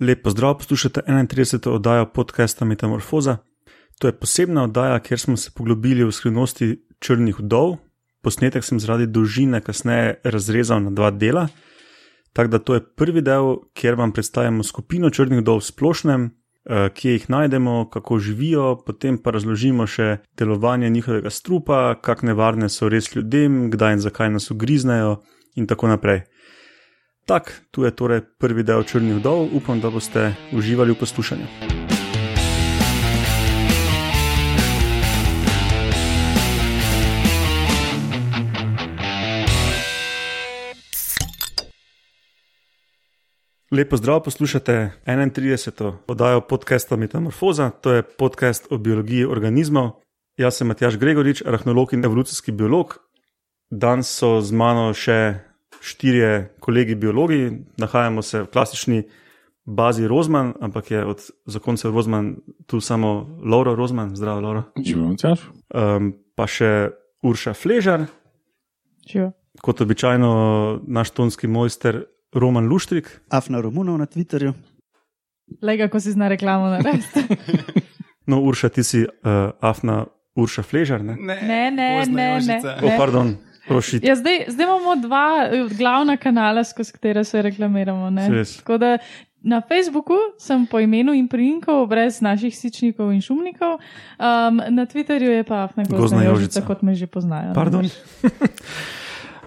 Lep pozdrav, poslušate 31. oddajo podcasta Metamorfoza. To je posebna oddaja, kjer smo se poglobili v skrivnosti črnih vdov. Posnetek sem zaradi dolžine kasneje razrezal na dva dela. Tako da to je prvi del, kjer vam predstavljamo skupino črnih vdov v splošnem, eh, kje jih najdemo, kako živijo, potem pa razložimo še delovanje njihovega strupa, kako nevarne so res ljudem, kdaj in zakaj nas ugriznejo in tako naprej. Tak, tu je torej prvi del črnih vdov, upam, da boste uživali v poslušanju. Lepo zdrav, poslušate 31. oddajo podcasta Metamorfoza, to je podcast o biologiji organizmov. Jaz sem Matjaš Gregorič, arheolog in evolucijski biolog. Danes so z mano še štirje kolegi biologi, nahajamo se v klasični bazi Rozman, ampak je od zakoncev Rozman tu samo Lauro Rozman, zdravo, Lauro. Živijo, Matjaš. Um, pa še Urša Fležar, Živijo. kot običajno naš tonski mojster Roman Luštrik. Afna Romunov na Twitterju. Lega, ko si zna reklamo narediti. No, Urša, ti si uh, Afna Urša Fležar, ne? Ne, ne, ne, ne. O, pardon, prošit. Ja, zdaj, zdaj imamo dva eh, glavna kanala, skozi katera se reklamiramo. Tako da na Facebooku sem po imenu in priimkov, brez naših sičnikov in šumnikov, um, na Twitterju je pa Afna Gozdna Jožica. Kot me že poznajo. Pardon.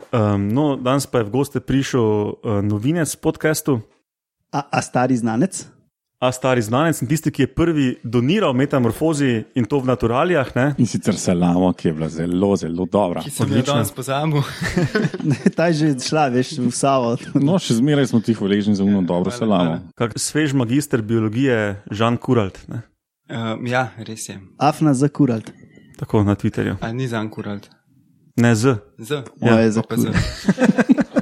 Um, no, danes pa je v goste prišel uh, novinec podcastu, A, a stari znanec? A stari znanec in tisti, ki je prvi doniral metamorfozi in to v naturalijah. Ne? In sicer salamo, ki je bila zelo, zelo dobra. Ki sem jo Odlično. danes pozabil. Ta je že šla, veš, v Savo. No, še zmeraj smo ti hvaležni za uno dobro Hvala, salamo. hvala. Kak svež magister biologije Žan Kuralt, ne? Um, ja, res je. Afna za kuralt. tako na Twitterju. A ni za Ankuralt. Ne z. Z. Ja, za Pa, z. kuralt.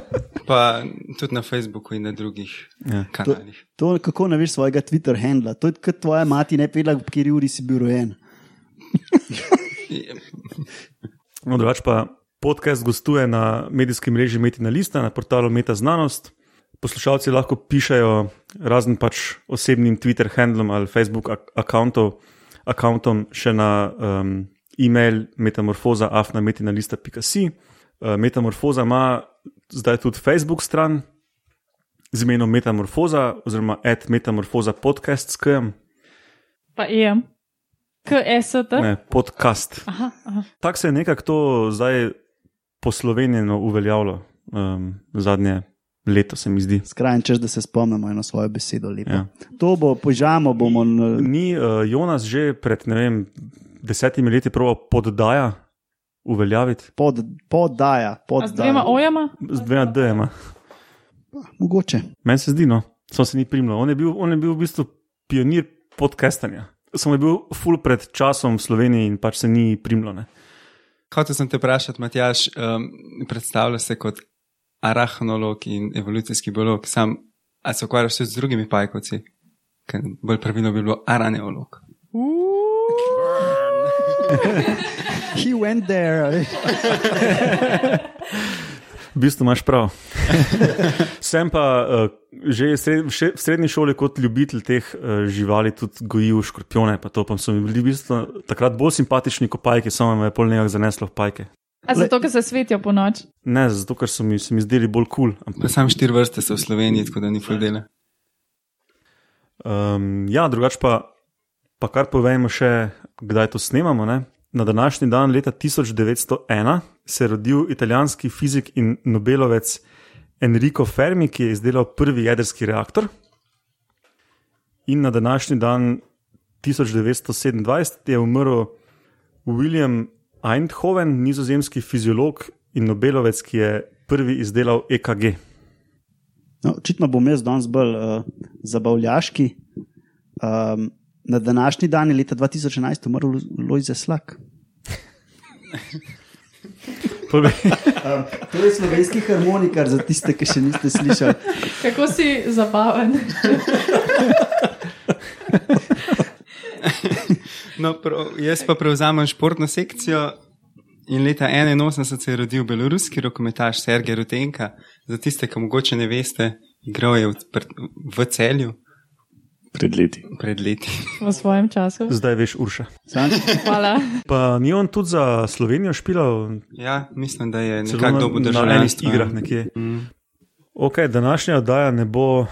pa tudi na Facebooku in na drugih Ja. kanalih. To, kako naviš svojega Twitter handla. To je kot tvoja mati ne vedela, v kateri uri si bil rojen. No, drugač pa podcast gostuje na medijskem mreži Metina Lista, na portalu Meta Znanost. Poslušalci lahko pišejo razen pač osebnim Twitter handlom ali Facebook akauntom še na um, e-mail metamorfoza.afnametinalista.si. Uh, Metamorfoza ima zdaj tudi Facebook stran z imenom Metamorfoza oziroma ad Metamorfoza podcast s KM, Pa EM, KST. ne podcast. Aha, aha. Tako se je nekako to zdaj poslovenjeno uveljavilo um, zadnje leto, se mi zdi. Skrajen čas, da se spomnimo eno svojo besedo. lepo. Ja. To bo, požamo bomo. n- Ni uh, Jonas že pred ne vem, desetimi leti proval poddaja uveljaviti Pod, poddaja, A z dvema ojama? z dvema D-jema? Mogoče. Meni se zdi, no, samo se ni primlo. On je bil, on je bil v bistvu pionir podcastanja. Je bil full pred časom v Sloveniji in pač se ni primlo. Ne? Hotel sem te vprašati, Matjaš, um, predstavlja se kot arahnolog in evolucijski biolog, sam, a se ukvarjaš tudi z drugimi pajkovci? Ker bolj pravilno bi bilo araneolog. He went there. V bistvu imaš prav. Sem pa uh, že sred, še, v srednji šoli kot ljubitelj teh uh, živali tudi gojil škorpione, pa to pa so mi bili v bistvu takrat bolj simpatični kot pajke, samo me je pol nekaj zaneslo v pajke. A zato, ker se svetijo po noč? Ne, zato ker so mi, se mi zdeli bolj kul. Cool. Pa sam štiri vrste so v Sloveniji, tako da ni full dela. Um, ja, drugače pa, pa kar povejmo še, kdaj to snemamo. Ne? Na današnji dan, leta 1901, se je rodil italijanski fizik in Nobelovec Enrico Fermi, ki je izdelal prvi jedrski reaktor. In na današnji dan, 1927, je umrl William Eindhoven, nizozemski fiziolog in Nobelovec, ki je prvi izdelal EKG. No, očitno bom jaz danes bolj uh, zabavljaški. Um, na današnji dan je leta 2011 umrl Lojze Slak. Povej. Um, to je slovenski harmonikar za tiste, ki še niste slišali. Kako si zabaven? No, prav, jaz pa prevzamem športno sekcijo in leta 81 se je rodil beloruski rokometaš Sergej Rutenka. Za tiste, ki mogoče ne veste, igral je v, v celju, Pred leti. pred leti. v svojem času. Zdaj veš, Urša. Sam, Hvala. Pa ni on tudi za Slovenijo špilal, Ja, mislim, da je nekako na, dobil na enih igrah nekje. Mm. Ok, današnja oddaja ne bo uh,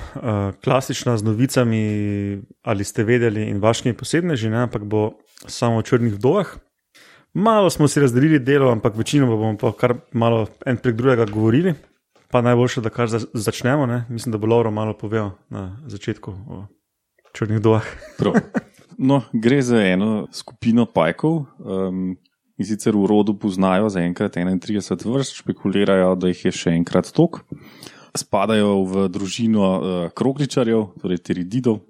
klasična z novicami, ali ste vedeli, in vaškimi posebneži, ne, ampak bo samo o črnih vdovah. Malo smo si razdelili delo, ampak večino bomo pa kar malo en prek drugega govorili. Pa najboljše, da kar za, začnemo. Ne. Mislim, da bo Lauro malo povedal na začetku o črnih. Prav. No, gre za eno skupino pajkov, um, in sicer v rodu poznajo zaenkrat 31 vrst, špekulirajo, da jih je še enkrat tok. Spadajo v družino uh, krogličarjev, torej terididov.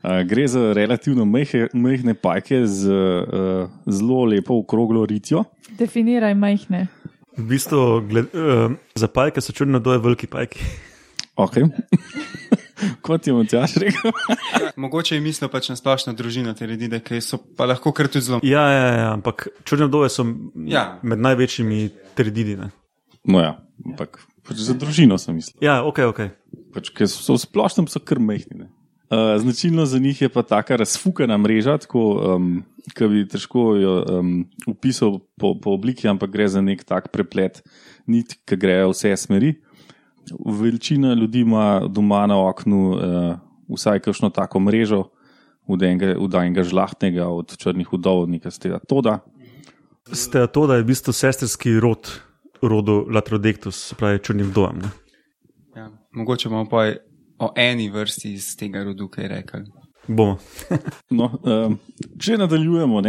Uh, gre za relativno majhe, majhne pajke z uh, zelo lepo okroglo ritjo. Definiraj majhne. V bistvu gled, uh, za pajke so črne vdove veliki pajki. Okay. Kot je Matjaš rekel. Mogoče je mislil pač na splošno družino te ljudi, ki so pa lahko kar tudi zelo. Ja, ja, ja, ampak črne vdove so Ja. med največjimi terididi. ne. No, ja, ampak pač za družino sem mislil. Ja, ok, ok. Pač, ker so v splošnem so kar mehni. Uh, značilno za njih je pa taka razfukana mreža, tako um, ki bi težko jo um, opisal po, po obliki, ampak gre za nek tak preplet nit, ki grejo v vse smeri. Večina ljudi ima doma na oknu uh, vsaj kakšno tako mrežo, od enega, od enega žlahtnega, od črnih udov, nekaj z tega toda. Ste to, da je v bistvu sestrski rod rodu Latrodectus, se pravi črnim vdovam. ne? Ja. Mogoče bomo pa o eni vrsti iz tega rodu kaj rekli. Bomo. No, um, če nadaljujemo,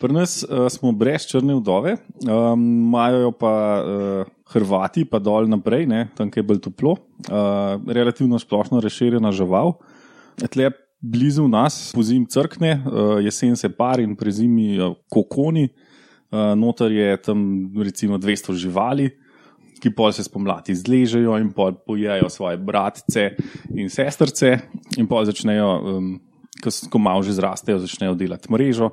pri nas uh, smo brez črne vdove, um, imajo jo pa uh, Hrvati, pa dol naprej, ne, tam je bolj toplo, uh, relativno splošno razširjena žival. Tle blizu nas, po zim crkne, uh, jesen se par in pri zimi uh, kokoni, uh, noter je tam recimo 200 živali. Ki pol se spomladi zležejo in pojejo svoje bratce in sestrce, in pol začnejo, um, ko, malo že zrastejo, začnejo delati mrežo,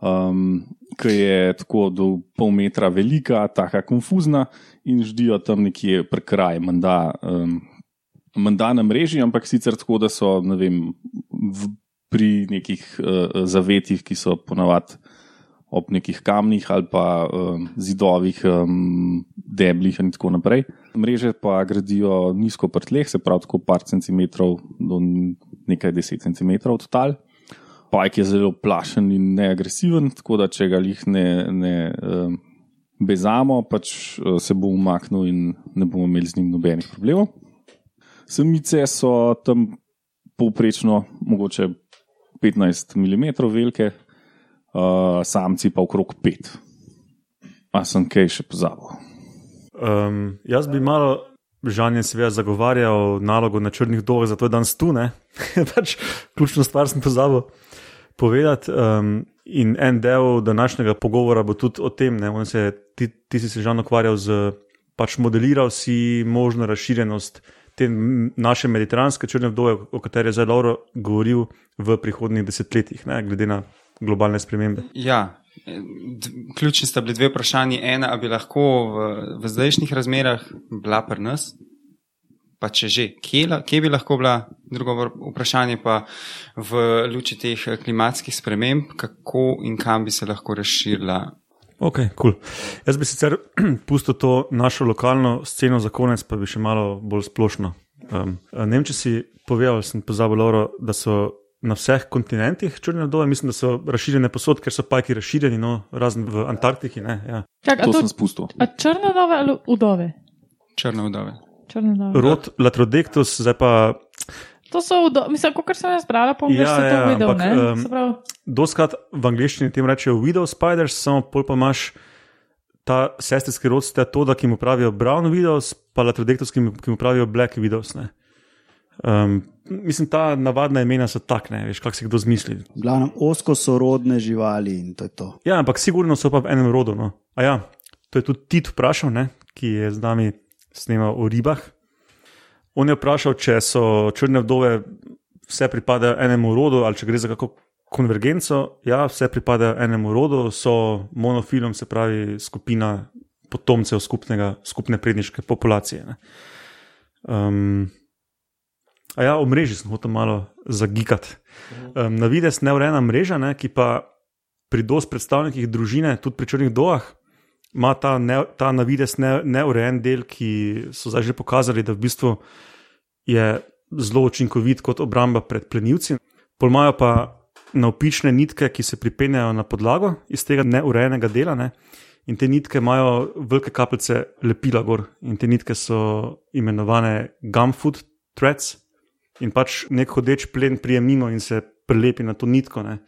um, ki je tako do pol metra velika, tako konfuzna in ždijo tam nekje pri kraju, menda, um, menda na mreži, ampak sicer tako, da so ne vem, v, pri nekih uh, zavetih, ki so ponavadi ob nekih kamnih ali pa um, zidovih, um, deblih in tako naprej. Mreže pa gradijo nizko pri tleh, se pravi tako par centimetrov do nekaj deset centimetrov od tal. Pajk je zelo plašen in neagresiven, tako da če ga jih ne, ne um, bezamo, pač uh, se bo umaknil in ne bomo imeli z njim nobenih problemov. Samice so tam povprečno mogoče 15 mm velike, uh, samci pa okrog 5. A sem kaj še pozabil? Um, jaz bi malo žaljen, seveda, zagovarjal nalogo na črnih dolgih, zato je danes tu. ne. pač, ključno stvar sem pozabil povedati. Um, in en del današnjega pogovora bo tudi o tem, on se, ti, ti si se že ukvarjal z, pač modeliral si možno razširjenost te naše mediteranske črne vdove, o kateri je zdaj Lauro govoril v prihodnjih desetletjih, ne, glede na globalne spremembe. Ja, ključni sta bili dve vprašanji. Ena, ali bi lahko v, v zdajšnjih razmerah bila pri nas, pa če že, kje, kje bi lahko bila, drugo vprašanje pa v luči teh eh, klimatskih sprememb, kako in kam bi se lahko razširila. Ok, cool. Jaz bi sicer pustil to našo lokalno sceno za konec, pa bi še malo bolj splošno. Um, ne vem, če si povedal, sem pozabil, Lauro, da so na vseh kontinentih črne vdove, mislim, da so razširjene posod, ker so pajki razširjeni, no, razen v Antarktiki. Ne, ja. Čak, a, To to, sem spustil. a črne dove ali udove? Črne vdove. Črne dove. Rod Latrodectus, zdaj pa To so, udo, mislim, kot sem jaz brala, pa Ja, ja, to videl. ampak, ne? em, Se pravi, doskrat v angleščini tem rečejo widow spiders, samo pol pa imaš ta sestrski rod, sta to, da ki mu pravijo brown widows, pa Latrodectus, ki mu, ki mu pravijo black widows. Ne. Um, mislim, ta navadna imena so takne, veš, kako si kdo zmisli. v glavnem, osko sorodne živali in to je to. Ja, ampak sigurno so pa v enem rodu. No. A ja, to je tudi Tit vprašal, ne, ki je z nami snemal o ribah. On je vprašal, če so črne vdove vse pripadajo enemu rodu ali če gre za kako konvergenco. Ja, vse pripadajo enemu rodu, so monofilom, se pravi skupina potomcev skupnega, skupne predniške populacije. ne. Um, A ja, o mreži sem hotel malo zagikati. Um, na vides neurejena mreža, ne, ki pa pri dosti predstavnikih družine, tudi pri črnih doah, ima ta, ne, ta na vides ne, neurejen del, ki so zdaj že pokazali, da v bistvu je zelo učinkovit kot obramba pred plenilci. Polmajo pa navpične nitke, ki se pripenjajo na podlago iz tega neurejenega dela. Ne. In te nitke imajo velike kapljice lepila gor, in te nitke so imenovane gumfoot threads. In pač nek hodeč plen prije mimo in se prelepi na to nitko. Ne.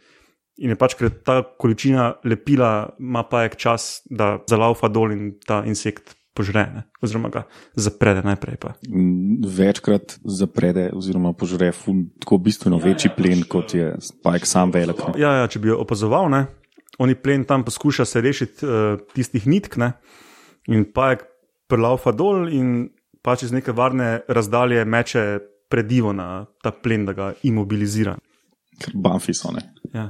In je pač, ker ta količina lepila ima pa ek čas, da zalaufa dol in ta insekt požre, ne. oziroma ga zaprede najprej. Pa. Večkrat zaprede, oziroma požre fun, tako bistveno večji plen, kot je spajk sam velik. no. Ja, ja, če bi jo opazoval, ne, oni plen tam poskuša se rešiti uh, tistih nitk, ne, in pa je prelaufa dol in pač iz neke varne razdalje meče predivo na ta plen, da ga imobilizira. Ker Banfi so ne. Ja.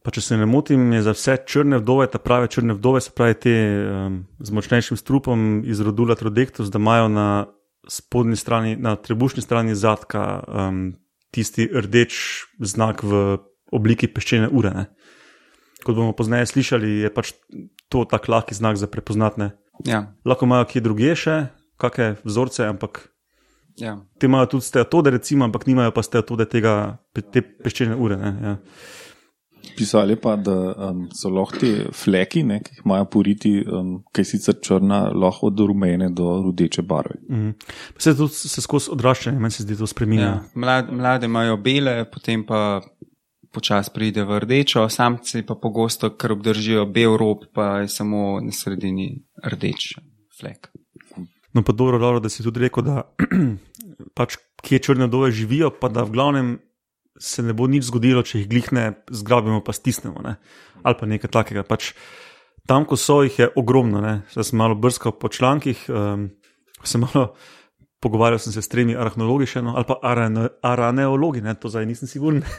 Pa če se ne motim, je za vse črne vdove, ta prave črne vdove, se pravi te um, z močnejšim strupom iz rodu Latrodectus, da imajo na spodnji strani, na trebušni strani zadka um, tisti rdeč znak v obliki peščene ure. Ne. Kot bomo pozneje slišali, je pač to tak lahki znak za prepoznatne. Ja, Lahko imajo kje druge še, kakšne vzorce, ampak ja. te imajo tudi steatode, recimo, ampak nimajo pa steatode tega, te peščene ure. Ne, ja. Pisali pa, da um, so lahko ti fleki, ne, ki jih imajo poriti, um, ki je sicer črna, lahko od rumene do rdeče barve. Mhm. Se tudi se skozi odraščanje, meni se zdi to spremenja. Ja. Mlade, mlade imajo bele, potem pa počasi pride v rdečo, samci pa pogosto, ker obdržijo bel rob, pa je samo na sredini rdeč flek. No, pa dobro, dobro, da si tudi rekel, da pač kje črne dove živijo, pa da v glavnem se ne bo nič zgodilo, če jih glihne, zgrabimo pa stisnemo. Ne? Ali pa nekaj takega. Pač, tam, ko so jih, je ogromno. ne. Zdaj sem malo brskal po člankih, um, sem malo pogovarjal sem se s tremi arahnologi, še eno, ali pa arane, araneologi, ne? to zdaj nisem siguren.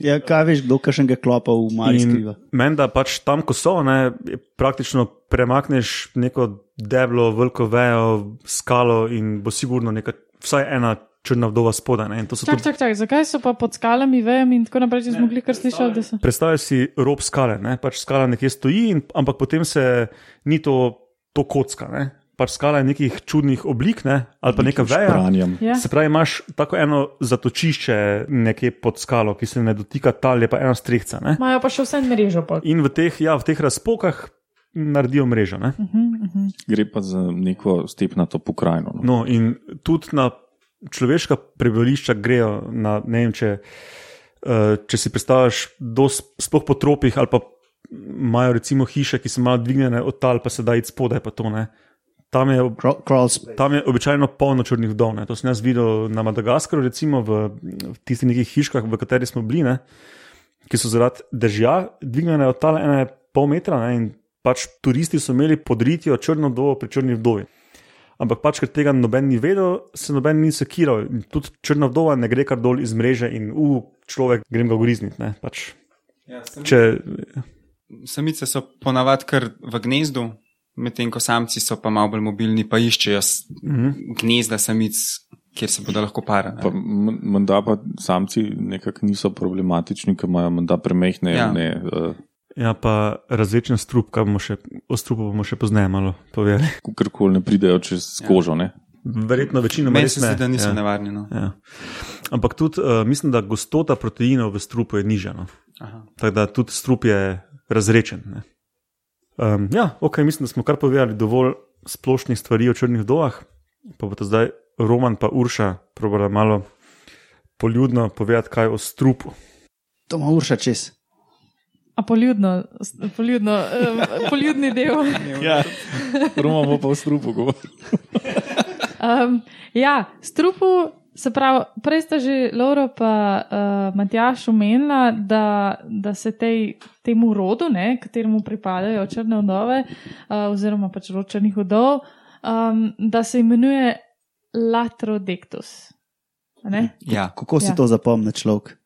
Ja, kaj veš, kdo kakšnega klopa v mali In skriva. Meni, da pač tam, ko so, ne, je praktično premakneš neko deblo, veliko vejo, skalo in bo sigurno neka, vsaj ena črna vdova spodaj. Ne, in to so Čak, čak, čak, zakaj so pa pod skalami, vem in tako naprej, če smo mogli kar slišati, da so. Predstavljaj si rob skale, ne? pač skala nekje stoji, in, ampak potem se ni to, to kocka. Ne? Pač skala je nekih čudnih oblik, ne? ali pa neka veja. Špranjem. Ja. Se pravi, imaš tako eno zatočišče nekje pod skalo, ki se ne dotika tal, je pa ena strehca. Ne? Imajo pa še vse mrežo. Pol. In v teh, ja, v teh razpokah naredijo mrežo. Ne? Gre pa za neko stepnato pokrajino. No. No, in tudi na človeška prebivališča grejo, na, ne vem, če, uh, če si predstavljaš, dos, sploh po tropih ali pa imajo recimo hiše, ki so malo dvignjene od tal, pa se da iti spodaj, pa to ne. Tam je, tam je običajno polno črnih vdov. Ne. To sem jaz videl na Madagaskaru, recimo v, v tistih nekih hiškah, v katerih smo bili, ne, ki so zaradi dežja dvignjene od tal ene pol metra. Ne, in pač turisti so imeli podritijo črno vdovo pri črni vdovi. Ampak pač, ker tega noben ni vedel, se noben ni sekiral. In Tudi črna vdova ne gre kar dol iz mreže in u, človek grem ga ugrizniti. ne, Pač, Ja, če, Samice so ponavadi kar v gnezdu, medtem ko samci so pa malo bolj mobilni, pa iščejo s- gnezda samic, kjer se bodo lahko parali. Menda pa samci nekako niso problematični, ker imajo menda premehne. Ja. Ne, uh, ja, pa različen strup, kaj bomo še, o strupu bomo še pozneje malo povedali. Kakorkoli ne pridejo čez kožo. Ne. Verjetno večino zdi, ne. da niso ja. nevarni. No. Ja. Ampak tudi uh, mislim, da gostota proteinov v strupu je nižja. No. Aha. Tako da tudi strup je razrečen. Ne. Um, ja, ok, mislim, da smo kar povedali dovolj splošnih stvari o črnih vdovah. Pa bo to zdaj Roman pa Urša probala malo poljudno povedati kaj o strupu. To ima urša čez. A poljudno, poljudno, um, poljudni del. Ja, Roma bo pa v strupu govoril. Um, ja, strupu, se pravi, prej sta že Laura pa uh, Matjaš omenila, da, da se tej, temu rodu, ne, kateremu pripadajo črne vdove, uh, oziroma pač rod črnih vdov, um, da se imenuje Ne? Ja, Kako si Ja. to zapomni človek?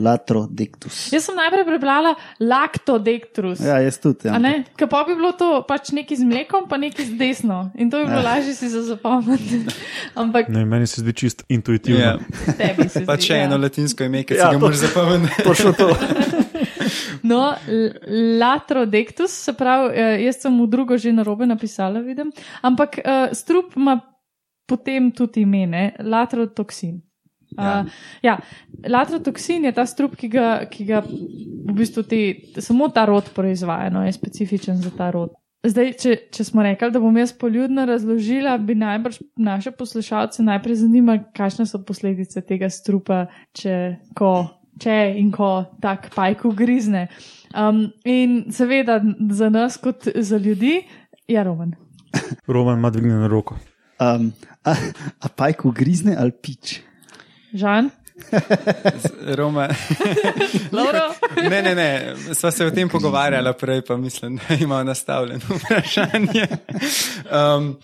Latrodectus. Jaz sem najprej prebrala laktodektrus. Ja, jaz tudi. Ja. A ne? Ker pa bi bilo to pač neki z mlekom, pa neki z desno. In to bi bilo lažje si za zapomniti. Ampak Ne, meni se zdi čist intuitivno. Ja. tebi se Pa zdi. še ja. eno latinsko ime, ki Ja, si ga to- moraš zapomniti. Točno to. No, l- latrodektus, se pravi, eh, jaz sem v drugo že narobe napisala, vidim. Ampak uh, strup ima potem tudi ime, ne? Latrotoksin. Uh, ja, latrotoksin je ta strup, ki ga, ki ga v bistvu ti, samo ta rod proizvaja, no, je specifičen za ta rod. Zdaj, če, če smo rekli, da bom jaz poljudno razložila, bi najbrž naše poslušalce najprej zanimalo, kakšne so posledice tega strupa, če, ko, če in ko tak pajk ugrizne. Um, in seveda za nas, kot za ljudi, je roman. Roman ima dvignjeno roko. Um, a, a pajk ugrizne ali pič? Žan, Roma. Lauro, Ne, ne, ne, sva se o tem pogovarjala prej, pa mislim, da ima nastavljeno vprašanje. Um,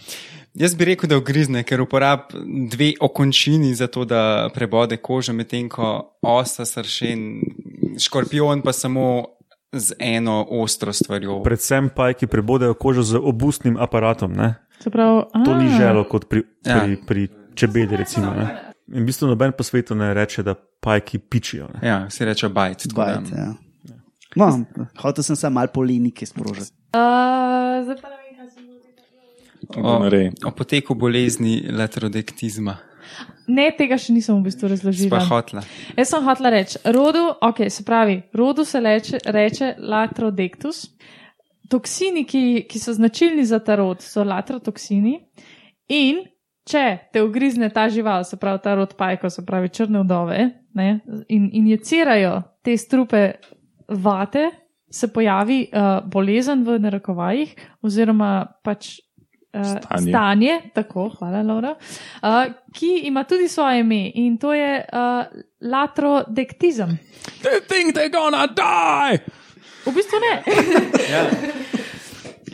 jaz bi rekel, da ugrizne, ker uporab dve okončini za to, da prebode kožo, medtem ko osa, sršen, škorpion pa samo z eno ostro stvarjo. Predvsem pajki prebodejo kožo z obustnim aparatom. Ne? se pravi, To ni želo kot pri, Ja. pri, pri čebeli. Recimo, ne. In v bistvu noben po svetu ne reče, da pajki pičijo. Ne. Ja, se reče bajt. tako da- Bajt, ja. No, hotel sem se malo polemike sprožiti. Uh, zdaj pa ne vem, kaj se zgodi. O, o poteku bolezni latrodektizma. Ne, tega še nisem v bistvu razložila. hotla. Jaz sem hotela reči, rodu, ok, se pravi, rodu se leče, reče latrodektus. Toksini, ki, ki so značilni za ta rod, so latrotoksini. In če te ugrizne ta žival, se pravi ta rod pajkov, se pravi črne vdove, ne, in injicirajo te strupe vate, se pojavi uh, bolezen v narekovajih, oziroma pač. Uh, Stanje. stanje, tako, hvala, Laura, uh, ki ima tudi svoje ime in to je uh, latrodektizem. They think they're gonna die! V bistvu ne.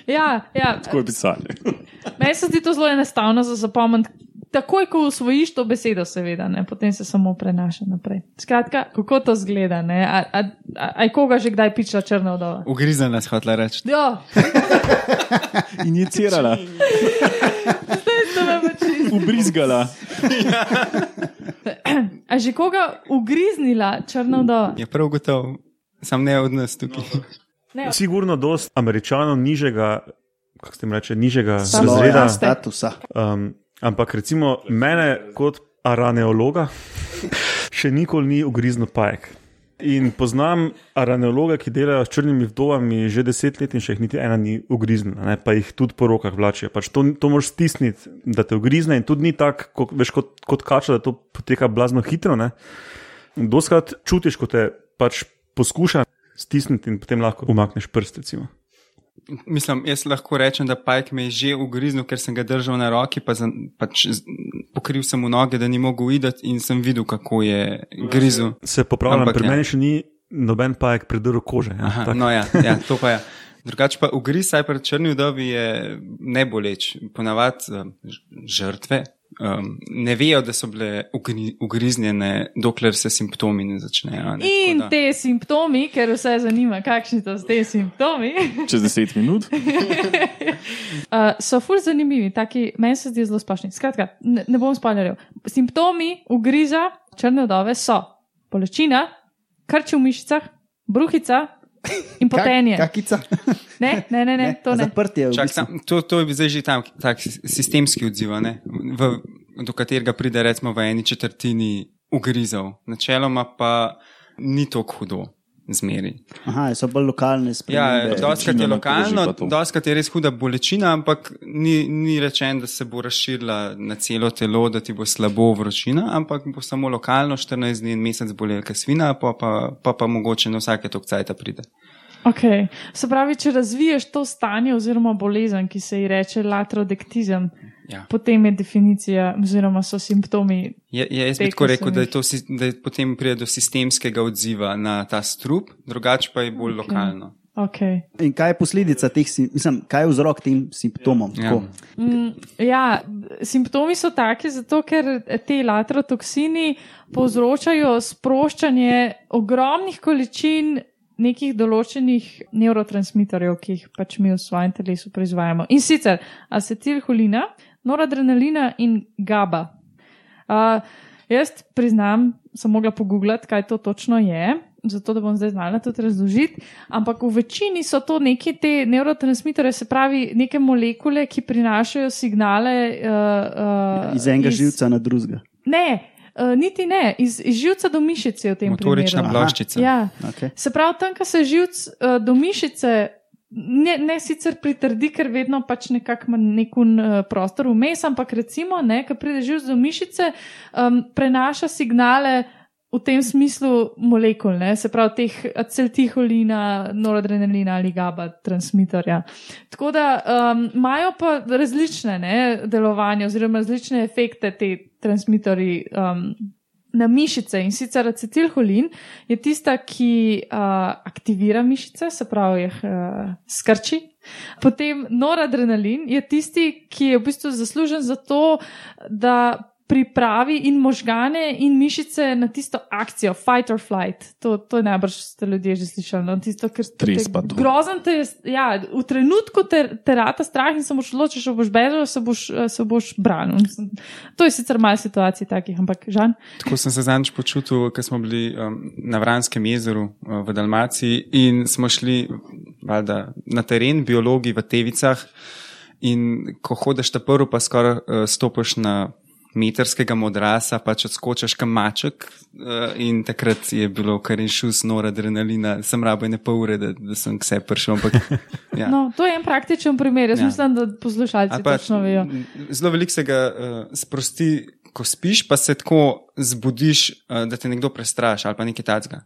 ja, ja. Tako je pisali. Meni se zdi to zelo enostavno za zapomniti. Takoj, ko usvojiš to besedo, seveda, ne, potem se samo prenaša naprej. Skratka, kako to zgleda? ne? A, a, a, a je koga že kdaj pičila črna vdova? Ugrizena si hotla reči. Ja, Inicirala, ubrizgala. A že koga ugriznila črna vdova? Je prav gotovo, sam ne od nas tukaj. Ne, Sigurno dost američanov nižjega, kako se jim reče, nižjega Statusa. razreda. Ja. statusa. Um, ampak recimo mene kot araneologa še nikoli ni ugriznil pajek. In poznam araneologe, ki delajo s črnimi vdovami že deset let in še jih niti ena ni ugriznila, ne, pa jih tudi po rokah vlačijo. Pač to, to moraš stisniti, da te ugrizne in tudi ni tako, kot, veš, kot, kot kača, da to poteka blazno hitro. Ne. Doskrat čutiš, ko te pač poskuša stisniti in potem lahko umakneš prst. Recimo. Mislim, jaz lahko rečem, da pajk me je že ugriznil, ker sem ga držal na roki, pa za, pač pokril sem mu noge, da ni mogel videti in sem videl, kako je grizel. Se popravljam, Ampak pri ja. meni še ni noben pajek predrl kože. Ja, Aha, tako. no, ja, ja, to pa je. Drugače pa ugriz, saj pri črni vdovi je neboleč. Ponavadi ž- žrtve um, ne vejo, da so bile ugri, ugriznjene, dokler se simptomi ne začnejo. Ne, In tako da- te simptomi, ker vse zanima, kakšni so te simptomi, Čez deset minut. uh, so ful zanimivi, taki, meni se zdi zelo splošni. Skratka, ne, ne bom spoileril. Simptomi ugriza črne vdove so bolečina, krči v mišicah, bruhica in potenje. Kak, kakica? Ne, ne, ne, ne, to ne. Zaprtje. v Čak, bistvu. sam, to, to je zdaj že tam tak sistemski odziv, a ne? v, do katerega pride recimo v eni četrtini ugrizov. Načeloma pa ni tako hudo. Zmeri. Aha, so bolj lokalne Ja, spremembe. doskrat je lokalno, doskrat je res huda bolečina, ampak ni, ni rečeno, da se bo razširila na celo telo, da ti bo slabo vročina, ampak bo samo lokalno 14 dni in mesec bolelka svina, pa pa, pa, pa mogoče na vsake tok cajta pride. Okay. Se pravi, če razviješ to stanje oziroma bolezen, ki se ji reče latrodektizem, Ja. potem je definicija oziroma so simptomi. Je, je, jaz bi tako rekel, da, to, si- da je potem pride do sistemskega odziva na ta strup, drugače pa je bolj okay. lokalno. Okay. In kaj je posledica teh, mislim, kaj je vzrok tem simptomom? Ja. Mm, ja, simptomi so taki, zato ker te laterotoksini povzročajo sproščanje ogromnih količin nekih določenih neurotransmiterjev, ki jih pač mi v svojem telesu proizvajamo. In sicer acetilholina, noradrenalina in GABA. Uh, jaz priznam, sem mogla pogooglati, kaj to točno je. Zato, da bom zdaj znala tudi razložiti. Ampak v večini so to neke te neurotransmitere, se pravi, neke molekule, ki prinašajo signale. Uh, uh, Iz enega živca na drugega. Ne, uh, niti ne, iz, iz živca do mišice v tem Motorična primeru. ploščica. Ja. Okay. Se pravi, tam, ko se živc uh, do mišice. Ne, ne sicer pritrdi, ker vedno pač nekako ima nek uh, prostor vmes, ampak recimo, ko pride živc do mišice, um, prenaša signale v tem smislu molekul, ne? se pravi teh acetilholina, noradrenalina ali GABA transmiterja. Tako da um, imajo pa različne ne, delovanja oziroma različne efekte te transmiterji. Um, Na mišice in sicer acetilholin je tista, ki uh, aktivira mišice, se pravi, jih uh, skrči. Potem noradrenalin je tisti, ki je v bistvu zaslužen za to, da pripravi in možgane in mišice na tisto akcijo, fight or flight. To, to je najbrž ste ljudje že slišali. No? Tisto, ker Stres pa to. Grozen te je, ja, v trenutku te, te rata strah in se boš odločil, če boš bežal, se boš, se boš branil. To je sicer malo situacij takih, ampak žan. Tako sem se zadnjič počutil, ko smo bili um, na Vranskem jezeru uh, v Dalmaciji in smo šli valjda, na teren, biologi v Tevicah. In ko hodiš ta prvi, pa skoraj uh, stopiš na metrskega modrasa, pač odskočiš kam maček. Uh, in takrat je bilo kar in šus, nora adrenalina, sem rabo ne pol ure, da, da sem k sebi prišel. Ampak, ja. No, to je en praktičen primer. Jaz Ja. ja. mislim, da poslušalci Ali pa, točno vejo. Zelo veliko se ga uh, sprosti, ko spiš, pa se tako zbudiš, uh, da te nekdo prestraši ali pa nekaj tacga.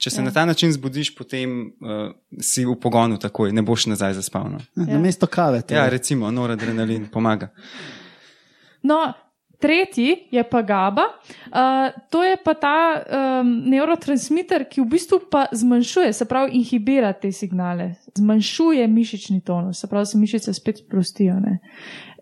Če se Ja. ja. na ta način zbudiš, potem uh, si v pogonu takoj, ne boš nazaj zaspal. No. Ja. Na mesto kave. to Ja, je. recimo, noradrenalin pomaga. No, tretji je pa GABA. Uh, to je pa ta um, neurotransmiter, ki v bistvu pa zmanjšuje, se pravi, inhibira te signale, zmanjšuje mišični tonus, se pravi, se mišice spet sprostijo. Ne?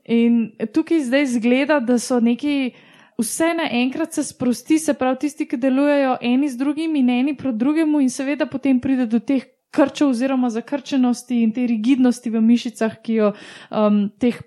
In tukaj zdaj zgleda, da so neki. Vse naenkrat se sprosti, se pravi, tisti, ki delujejo eni z drugimi in eni proti drugemu, in seveda potem pride do teh krčev oziroma zakrčenosti in te rigidnosti v mišicah, ki jo um, teh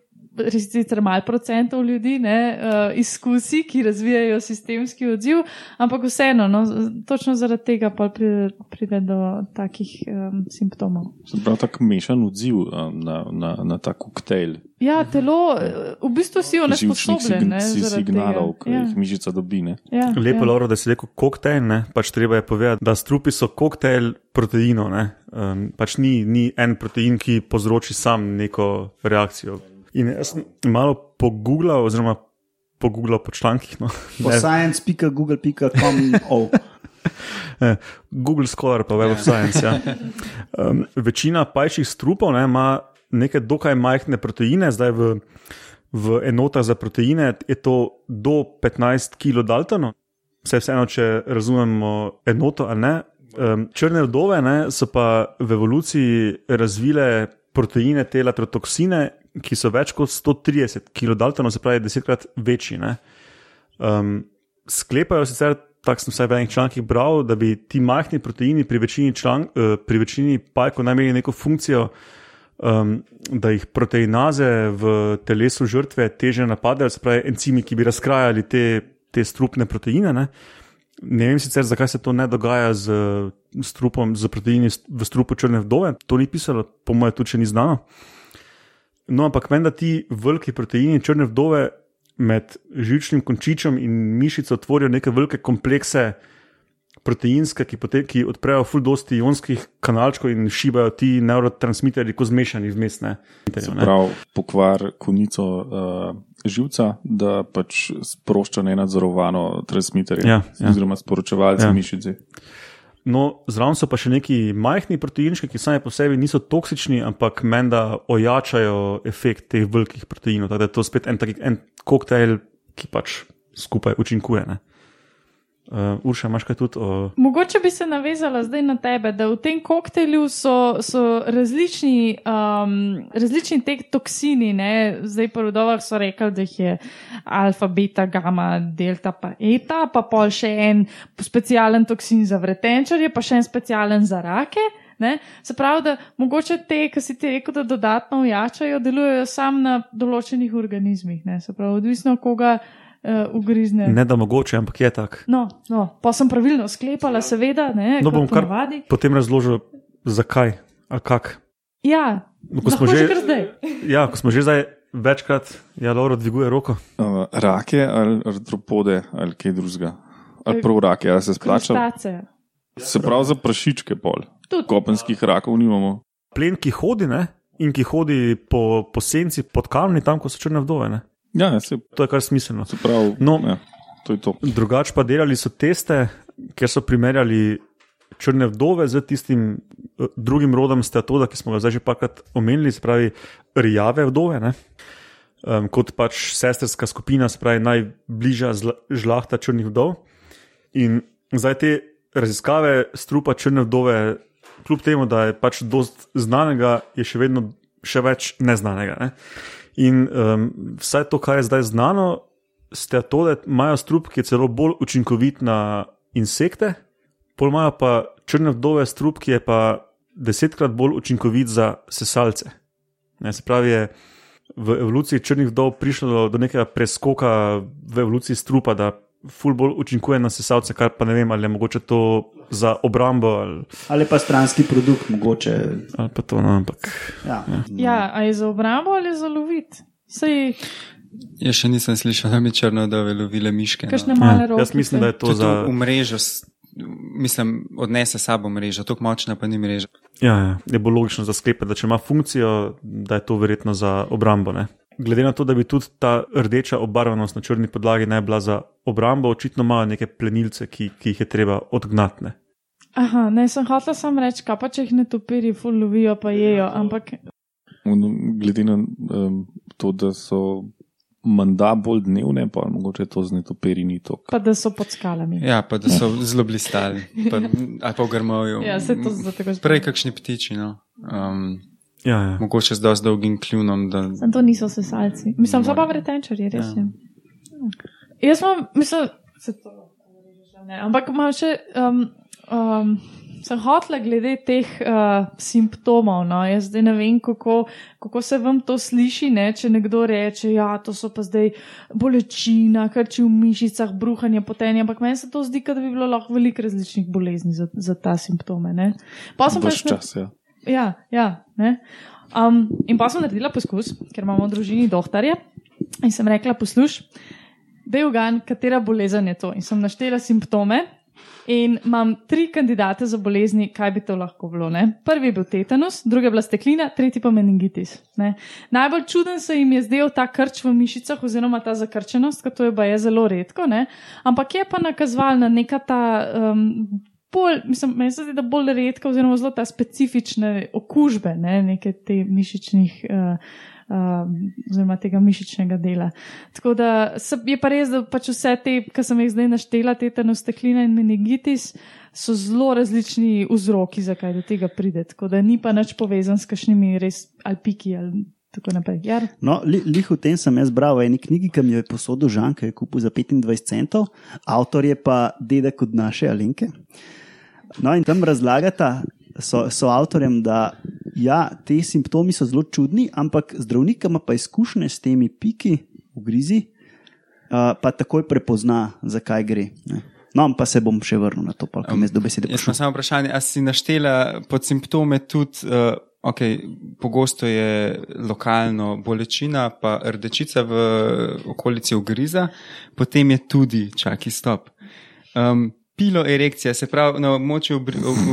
sicer malo procentov ljudi ne, uh, izkusi, ki razvijajo sistemski odziv, ampak vseeno, no, točno zaradi tega pa pride, pride do takih um, simptomov. Se pravi, tako mešan odziv um, na, na, na ta koktejl Ja, telo, eh, v bistvu si živčnih onesposobljen. ne, sign- zaradi signalov, ki jih mišica dobi. Ne? Ja, ja, Lepo, ja. Lauro, da si rekel koktejl, ne? pač treba je povedati, da strupi so koktejl proteinov. Ne? Um, pač ni, ni en protein, ki povzroči sam neko reakcijo. In jaz sem malo pogooglal, oziroma pogooglal po člankih. No? Po science.google.com. Oh. Google Scholar, pa Web of Science. Ja. Um, večina pajčjih strupov ne, ima neke dokaj majhne proteine, zdaj v, v enotah za proteine je to do 15 kilodaltonov. Vse vseeno, če razumemo enoto ali ne. Um, črne vdove ne, so pa v evoluciji razvile proteine, te latrotoksine, ki so več kot 130 kilodaltonov, se pravi desetkrat večji. Ne. Um, sklepajo sicer, tako sem vsaj v enih člankih bral, da bi ti majhni proteini pri večini, člank, uh, pri večini pajkov naj imeli neko funkcijo, um, da jih proteinaze v telesu žrtve teže napadajo, se pravi encimi, ki bi razkrajali te, te strupne proteine. Ne. Ne vem sicer, zakaj se to ne dogaja z, z trupom, z proteini v strupu črne vdove, to ni pisalo, po mojem, tudi če ni znano. No, ampak meni, da ti veliki proteini črne vdove med žilčnim končičem in mišico tvorijo neke velike komplekse proteinske, ki, pote, ki odprejo ful dosti ionskih kanalčkov in šibajo ti neurotransmiterji, ko zmešani vmes. Ne, Se pravi, pokvar konico uh, živca, da pač sprošča nenadzorovano transmiterje Ja, ja. oziroma sporočevalce ja. mišice. No, zraven so pa še neki majhni proteinčki, ki sami po sebi niso toksični, ampak menda ojačajo efekt teh velikih proteinov. Tako da je to spet en, en koktejl, ki pač skupaj učinkuje. Ne? Uh, Urša, imaš kaj tudi o. Mogoče bi se navezala zdaj na tebe, da v tem koktejlu so, so različni, um, različni te toksini. Ne? Zdaj pa v dovah so rekli, da jih je alfa, beta, gamma, delta, pa eta, pa pol še en specialen toksin za vretenčarje, pa še en specialen za rake. Ne? Se pravi, da mogoče te, ki si ti rekel, da dodatno ujačajo, delujejo sam na določenih organizmih. Ne? Se pravi, odvisno koga uh, ugrizne. Ne da mogoče, ampak je tak. No, no, pa sem pravilno sklepala, seveda, ne, No, bom kar ponavadi. potem razložil, zakaj ali kak. Ja, ko smo že- že. Ja, ko smo že zdaj večkrat, ja, Laura dviguje roko. Uh, rake ali artropode ali kaj drugega. Ali prav rake, ali se splača. Krustace. Se pravi za prašičke pol. Tudi. Kopenskih rakov nimamo. Plen, ki hodi ne? in ki hodi po, po senci, pod kamni, tam, ko so črne vdove. Ne? Ja, ja, se, To je kar smiselno. se pravi. No. ja, to je to. Drugače pa delali so teste, kjer so primerjali črne vdove z tistim eh, drugim rodom steatoda, ki smo ga zdaj že parkrat omenili, se pravi rjave vdove. Ne? Um, kot pač sestrska skupina, se pravi najbližja žlahta črnih vdov. In zdaj te raziskave strupa črne vdove, kljub temu, da je pač dost znanega, je še vedno še več neznanega. Ne? In um, vse to, kar je zdaj znano, steatode imajo strup, ki je celo bolj učinkovit na insekte, pol imajo pa črne vdove strup, ki je pa desetkrat bolj učinkovit za sesalce. Ne, se pravi, je v evoluciji črnih vdov prišlo do nekega preskoka v evoluciji strupa, da ful bolj učinkuje na sesalce, kar pa ne vem, ali je mogoče to za obrambo ali, Ali pa stranski produkt, mogoče. ali pa to, no, ampak Ja. Ja, a je za obrambo ali za lovit? Sej, Jaz še nisem slišal, da bi črno dove lovile miške. No. ja, roke. jaz mislim, da je to Tudi za. v mrežo, mislim, odnese sabo mrežo, tako močna pa ni mreža. Ja, ja, je bolj logično za sklepati, da če ima funkcijo, da je to verjetno za obrambo. Ne? Glede na to, da bi tudi ta rdeča obarvanost na črni podlagi naj bila za obrambo, očitno imajo neke plenilce, ki, ki jih je treba odgnati. Aha, ne, sem hotel sam reči, kaj pa če jih ne topiri, ful lovijo, pa jejo, ampak Un- Glede na um, to, da so menda bolj dnevne, pa mogoče to z netoperi ni to. pa da so pod skalami. Ja, pa da so zelo blistali, pa, ali pa v grmovju. Ja, se to za tako Prej kakšni ptiči, no. Um, Ja, ja. mogoče z dosti dolgim kljunom. Da, Sem to niso sesalci. Mislim, so pa vretenčarji, res je. Ja. Jaz imam, mislim, se to lahko reže, že ne, ampak imam še, um, um, sem hotla glede teh uh, simptomov. No. Jaz zdaj ne vem, kako, kako se vam to sliši, ne? če nekdo reče, ja, to so pa zdaj bolečina, krči v mišicah, bruhanje, potenje, ampak meni se to zdi, da bi bilo lahko veliko različnih bolezni za, za ta simptome. Ne. Pa sem pa na- čas, ja. Ja, ja. Um, in pa sem naredila poskus, ker imamo v družini dohtarje. In sem rekla, posluš, da je ugan, katera bolezen je to. In sem naštela simptome. In imam tri kandidate za bolezni, kaj bi to lahko bilo. Ne? Prvi je bil tetanus, drugi je bila steklina, tretji pa meningitis. Ne? Najbolj čuden se jim je zdel ta krč v mišicah, oziroma ta zakrčenost, ker to je, baje zelo redko, ne? ampak je pa nakazoval na neka ta. Um, Bolj, mislim, meni se zdi, da bolj redka, oziroma zelo ta specifične okužbe, ne, neke te mišičnih, uh, uh, oziroma tega mišičnega dela. Tako da je pa res, da pač vse te, ki sem jih zdaj naštela, tetanus, steklina in meningitis, so zelo različni vzroki, zakaj do tega pride. Tako da ni pa nič povezan s kakšnimi res ali piki ali tako naprej. Jar? No, li, lih v tem sem jaz bral v eni knjigi, ki mi jo je posodil Žan, ki je kupil za 25 centov, avtor je pa dedek od naše Alenke. No, in tam razlagata so, so avtorjem, da ja, ti simptomi so zelo čudni, ampak zdravnik ima pa izkušnje s temi piki, ugrizi, uh, pa takoj prepozna, zakaj gre. Ne. No, pa se bom še vrnil na to, pa kam jaz do besede Jaz sem samo vprašanje, ali si naštela pod simptome tudi, uh, ok, pogosto je lokalno bolečina, pa rdečica v okolici ugriza, potem je tudi, čakaj, stop. Um, Pilo erekcija, se pravi, na območju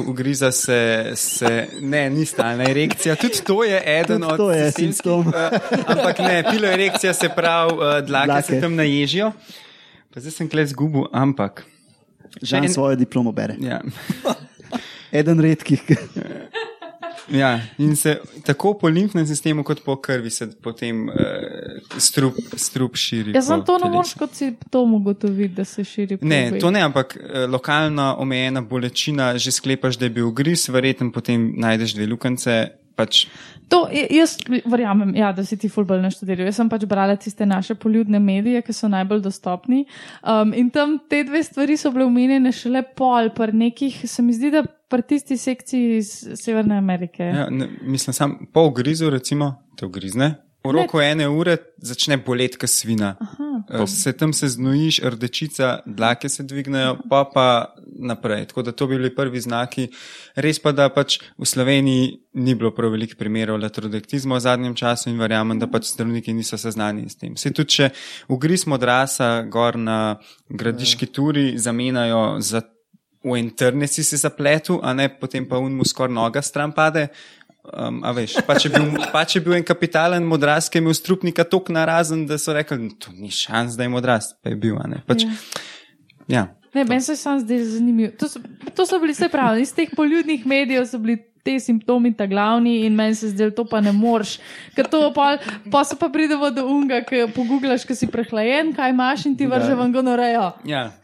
ugriza se, se ne, ni stalna erekcija. Tudi to je eden Tudi od to je sistemskih, simptom. uh, ampak ne, pilo erekcija se pravi, uh, dlake, dlake se tam naježijo. Pa zdaj sem kle zgubil, ampak. Žan en- svojo diplomo bere. Ja. Eden redkih. Ja, in se tako po limfnem sistemu, kot po krvi, se potem uh, strup, strup širi. Jaz sem to ne moreš kot simptom ugotoviti, da se širi Ne, obeh. to ne, ampak eh, lokalna omejena bolečina, že sklepaš, da je bil gris, verjetno potem najdeš dve lukance. Pač, To, jaz verjamem, ja, da si ti fulbol naštudiral. Jaz sem pač brala tiste naše poljudne medije, ki so najbolj dostopni. Um, in tam te dve stvari so bile omenjene šele pol, pa nekih, se mi zdi, da pri tisti sekciji iz Severne Amerike. ja, ne, mislim, sam po grizu, recimo, te ugrizne. V Ne. roku ene ure začne boleti, kot svina. Eh, Se tam se znojiš, rdečica, dlake se dvignejo, pa pa naprej. Tako da to bi bili prvi znaki. Res pa, da pač v Sloveniji ni bilo prav veliko primerov letrodektizma v zadnjem času in verjamem, da pač zdravniki niso seznani s tem. Se tudi, če ugriz modrasa gor na gradiški turi zamenjajo za v en trne si se zapletel, a ne potem pa unmu skoraj noga stran pade. Um, a veš, pa če, bil, pa če bil en kapitalen modras, ki je imel strupnika tok narazen, da so rekli, to ni šans, da je modras, pa je bil, a ne. Pač, ja. Ne, meni se je sam zdel zanimiv. To so, to so bili vse pravi. Iz teh poljudnih medijev so bili te simptomi ta glavni in meni se je zdel, to pa ne moreš. Ker to pa, pa se pa pridemo do unga, ki poguglaš, ki si prehlajen, kaj imaš in ti vrže vam gonorejo. ja.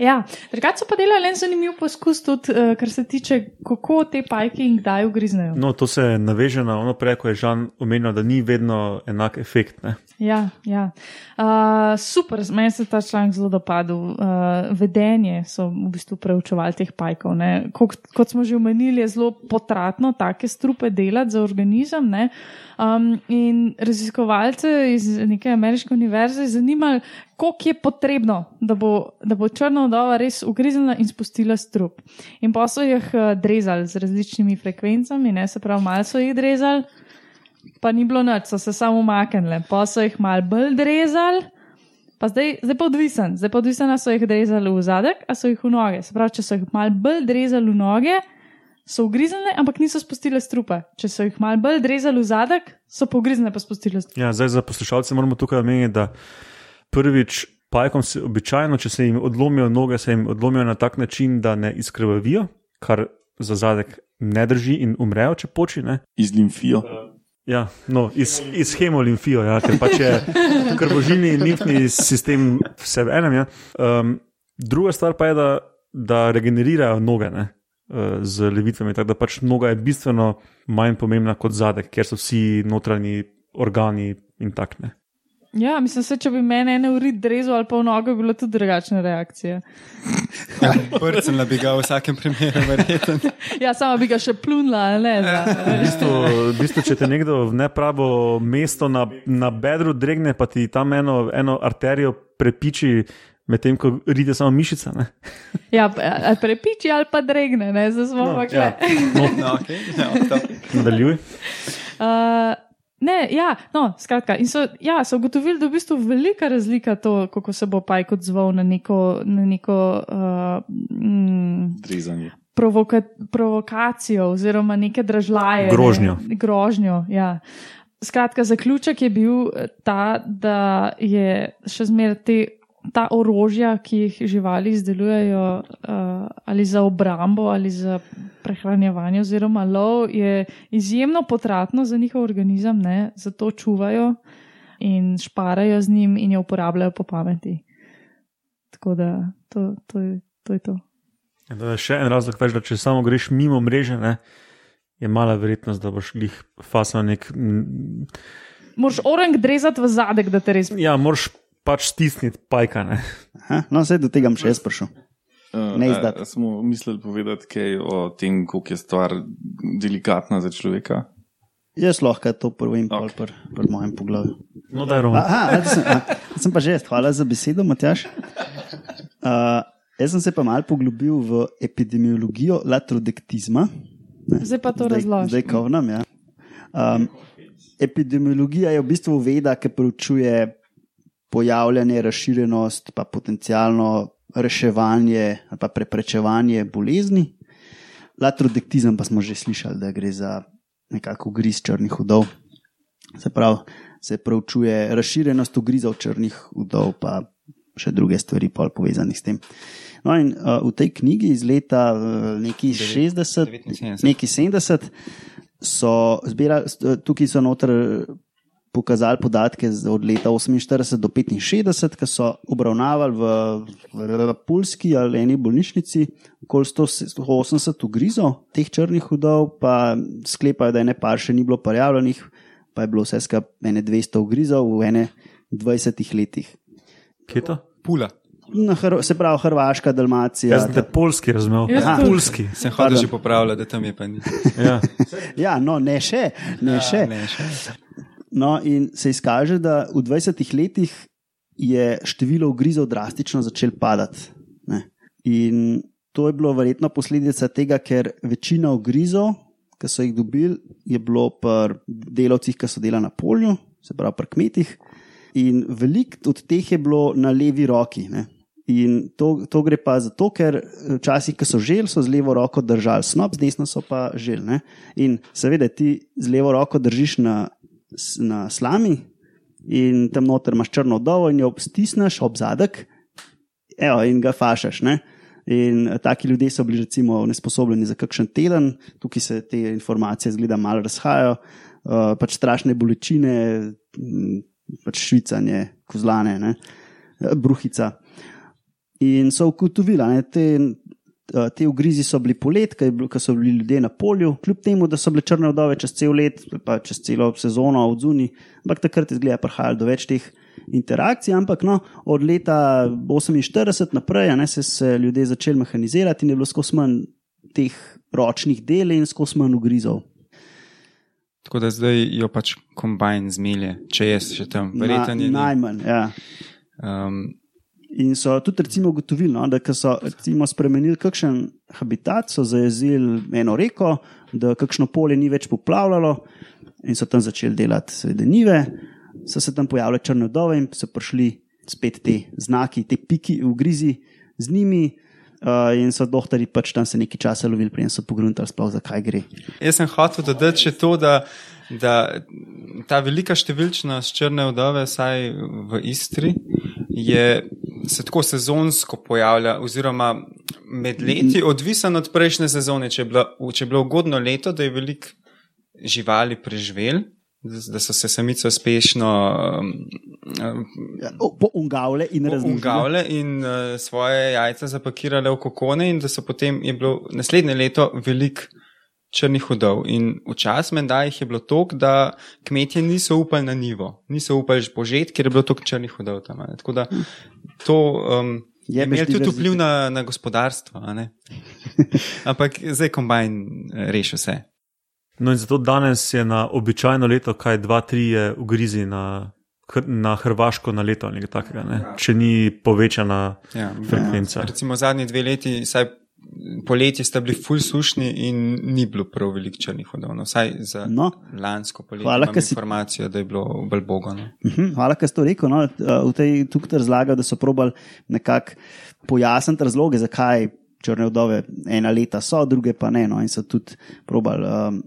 Ja, drugače so pa delali en zanimiv poskus tudi, uh, kar se tiče, kako te pajke in kdaj ugriznejo. No, to se naveže na ono prej, ko je Žan omenil, da ni vedno enak efekt. Ne? Ja, ja. Uh, super, meni se ta članek zelo dopadel. Uh, vedenje so v bistvu preučevali teh pajkov. ne. Kot, kot smo že omenili, je zelo potratno take strupe delati za organizem. ne. Um, in raziskovalce iz neke ameriške univerze je zanimalo, koliko je potrebno, da bo, da bo črna vdova res ugriznila in spustila strup. In pa so jih uh, drezali z različnimi frekvencami, ne se pravi, malo so jih drezali pa ni bilo noč, so se samo umaknile, pa so jih mal bolj drezali. Pa zdaj, zdaj pa odvisen, zdaj pa odvisen, ali so jih drezali v zadek, ali so jih v noge. Se pravi, če so jih mal bolj drezali v noge, so ugriznile, ampak niso spustile strupe. Če so jih mal bolj drezali v zadek, so pa ugriznile, pa spustile strupe. Ja, zdaj za poslušalce moramo tukaj omeniti, da prvič pajkom se običajno, če se jim odlomijo noge, se jim odlomijo na tak način, da ne izkrvavijo, kar za zadek ne drži in umrejo, če počine. Iz limfijo. Ja, no, iz, iz hemolimfijo, ja, ker pač je krvožilni in limfni sistem vse v enem. Ja. Um, druga stvar pa je, da, da regenerirajo noge ne, uh, z levitvami, tako da pač noga je bistveno manj pomembna kot zadek, ker so vsi notranji organi in tak ne. Ja, mislim, se, če bi meni ene uri drezal ali pa v nogo, bi bila tudi drugačna reakcija. Prcen bi ga v vsakem primeru, verjetno. Ja, sama bi ga še plunila, ne. V Da, bistvu, v bistvu, če te nekdo v nepravo mesto na, na bedru dregne, pa ti tam eno, eno arterijo prepiči, medtem ko ride samo mišica. Ne? ja, ali prepiči ali pa dregne, ne, zdaj smo No, pa ja. kle. No, okay. no, to. Nadaljuj. Uh, ne, ja, no, skratka. In so, ja, so ugotovili, da je v bistvu velika razlika to, kako se bo pajk odzval na neko, na neko uh, mm, Drezanje. provoka, provokacijo oziroma neke dražljaje. Grožnjo. Ne, grožnjo, ja. Skratka, zaključek je bil ta, da je še zmeraj te. Ta orožja, ki jih živali izdelujejo uh, ali za obrambo ali za prehranjevanje oziroma lov, je izjemno potratno za njihov organizem, ne? zato čuvajo in šparajo z njim in jo uporabljajo po pameti. Tako da to, to, je, to je to. Ja, To je še en razlog, več, da če samo greš mimo mreže, ne, je mala verjetnost, da boš glih fasal nek. Moraš orang drezati v zadek, da te res. Ja, moraš pač stisniti pajka. Ne. Aha, no, zdaj do tega bom še jaz prišel. Ne izdati. Uh, smo mislili povedati kaj o tem, kako je stvar delikatna za človeka. Jaz lahko to Ok. okay. pri pr mojem poglavju. No, daj, Roman. Aha, sem, a, sem pa že, hvala za besedo, Matjaš. Uh, jaz sem se pa mal poglobil v epidemiologijo latrodektizma. Ne, Zdaj pa to zdaj, razloži. Zdaj kovnam. Ja. Um, epidemiologija je v bistvu veda, ki preučuje pojavljanje, razširjenost, pa potencijalno reševanje ali pa preprečevanje bolezni. Latrodektizem pa smo že slišali, da gre za nekako griz črnih udov. Se pravi, se preučuje razširjenost ugrizov črnih udov, pa še druge stvari pol povezane s tem. No, in uh, v tej knjigi iz leta uh, nekih 60, 79. nekih 70, so zbirali, tukaj so noter pokazali podatke od leta 48 do 65, ki so obravnavali v, v Pulski ali eni bolnišnici okoli 180 ugrizov teh črnih hudov, pa sklepajo, da je ne par še ni bilo prijavljenih, pa je bilo vse skupaj 200 ugrizov v ene 20 letih. Kje je to? Pula. Na, se pravi, Hrvaška, Dalmacija. Jaz sem te polski razumel. Jaz Aha, tudi. Pulski. Sem hodil že popravljati, da tam je pa ni. Ja. Ja, no, ne še. Ne Ja, še. ne, še. No, in se izkaže, da v 20 letih je število ugrizov drastično začelo padati. Ne. In to je bilo verjetno posledica tega, ker večina ugrizov, ki so jih dobili, je bilo pri delavcih, ki so delali na polju, se pravi pri kmetih. In veliko od teh je bilo na levi roki. Ne. In to, to gre pa zato, ker včasih, ko so žel, so z levo roko držali snop, z desno so pa žel. Ne? In seveda ti z levo roko držiš na, na slami in tam noter imaš črno dovo in jo stisneš ob zadek evo, in ga fašaš. Ne? In eh, taki ljudje so bili recimo nesposobljeni za kakšen teden, tukaj se te informacije zgleda malo razhajajo, uh, pač strašne bolečine, pač švicanje, kozlane, ne? eh, bruhica. In so ugotovili, da te, te ugrizi so bili polet, ko so bili ljudje na polju, kljub temu, da so bile črne vdove čez cel let, pa čez celo sezono od zunaj, ampak takrat je zgleda prihajalo do več teh interakcij. Ampak no, od leta 48 naprej ne, se so ljudje začeli mehanizirati in je bilo skozi manj teh ročnih del in skozi manj ugrizov. Tako da zdaj jo pač kombajn zmelje, če je še tam. Verjetno Na, ni. najmanj. Ja. Um, In so tudi recimo ugotovili, no, da so recimo spremenili kakšen habitat, so zajezili eno reko, da kakšno polje ni več poplavljalo in so tam začeli delati seveda nive, so se tam pojavile črne dove in so prišli spet te znaki, te piki, ugrizi z njimi. Uh, in so doktori pač tam se nekaj časa lovili, preden so pogruntali, sploh zakaj gre. Jaz sem hotel dodati še to, da, da ta velika številčnost črne vdove, vsaj v Istri, je, se tako sezonsko pojavlja, oziroma med leti, odvisen od prejšnje sezone. Če je, bila, če je bilo ugodno leto, da je veliko živali preživel, da, so se samice uspešno um, Ja, ungavle in razumele. Ungavle in uh, svoje jajca zapakirale v kokone, in da so potem je bilo naslednje leto veliko črnih hodov. In včasih menda jih je bilo toliko, da kmetje niso upali na nivo, niso upali požeti, ker je bilo toliko črnih hodov tam. a ne. Tako da to um, je imelo tudi vpliv na, na gospodarstvo. a ne. Ampak zdaj kombajn eh, reši vse. No, in zato danes je na običajno leto, kaj dva, tri je ugrizi na, na Hrvaško na leto ali nekaj takega, ne? če ni povečana Ja, frekvenca. Recimo zadnji dve leti, saj poletje sta bili ful sušni in ni bilo prav veliko črnih hodov. No, vsaj za No. lansko poletje Hvala, imam ker si- informacijo, da je bilo bolj bogo. No. Mhm, Hvala, ker ste to rekel. No, v tej tukaj razlagal, da so probali nekako pojasniti razloge, zakaj črne vdove ena leta so, druge pa ne. No, in so tudi probali um,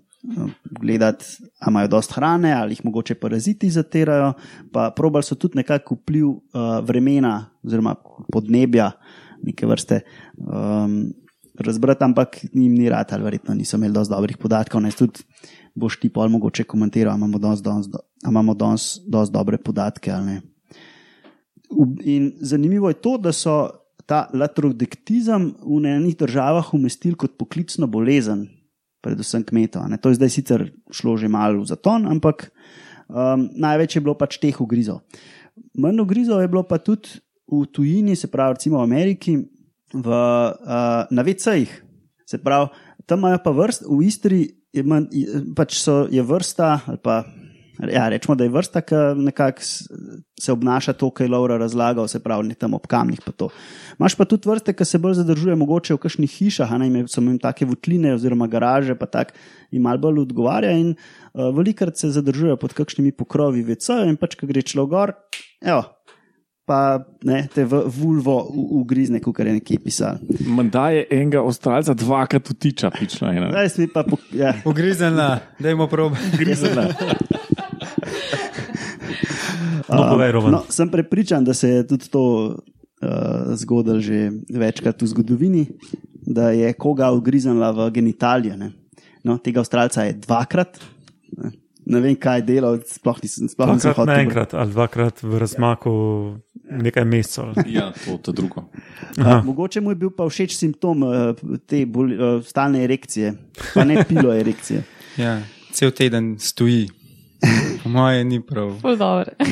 gledati, ali imajo dost hrane, ali jih mogoče paraziti zatirajo. Pa probali so tudi nekako vpliv uh, vremena oziroma podnebja, neke vrste. Um, Razbrati, ampak jim ni rad, ali verjetno niso imeli dovolj dobrih podatkov. Ne, tudi boš ti pol mogoče komentiral, imamo danes, danes, ali imamo danes dosti dobre podatke In zanimivo je to, da so ta latrodektizem v enih državah umestili kot poklicno bolezen, predvsem kmetov. To je zdaj sicer šlo že malo v zaton, ampak um, največ je bilo pač teh ugrizov. Manj ugrizov je bilo pa tudi v tujini, se pravi, recimo v Ameriki, v, uh, na VC-jih. Se pravi, tam imajo pa vrst, v Istri je, manj, je- pač so, je vrsta, ali pa ja, rečemo, da je vrsta, ki nekako se obnaša to, kar je Laura razlagal, se pravi, ne tam ob kamnih. Pa to. Imaš pa tudi vrste, ki se bolj zadržuje, mogoče v kakšnih hišah, ne ime, so jim take votline oziroma garaže, pa tako jim malo bolj odgovarja. In uh, velikrat se zadržujejo pod kakšnimi pokrovi VC, in pač, ko gre človek gor, evo. Pa ne, te v vulvo u- ugrizne, kot je nekje pisal. Menda je enega ostalca dvakrat utiča, pičla ena. Zdaj si mi pa, pok- ja, Ugrizenla, dajmo prob. Grizela. No, povej, Roman. No, sem prepričan, da se je tudi to uh, zgodilo že večkrat v zgodovini, da je koga ugriznila v genitalije. Ne? No, tega avstralca je dvakrat. Ne, ne vem, kaj je delal, sploh nisem sploh nisem Dvakrat naenkrat ali dvakrat v razmaku nekaj mesecev. Ja, to je drugo. Aha. Mogoče mu je bil pa všeč simptom uh, te bolj, uh, stalne erekcije, pa ne pilo erekcije. Ja, cel teden stoji. Po moje ni prav Ful dobro. Ja,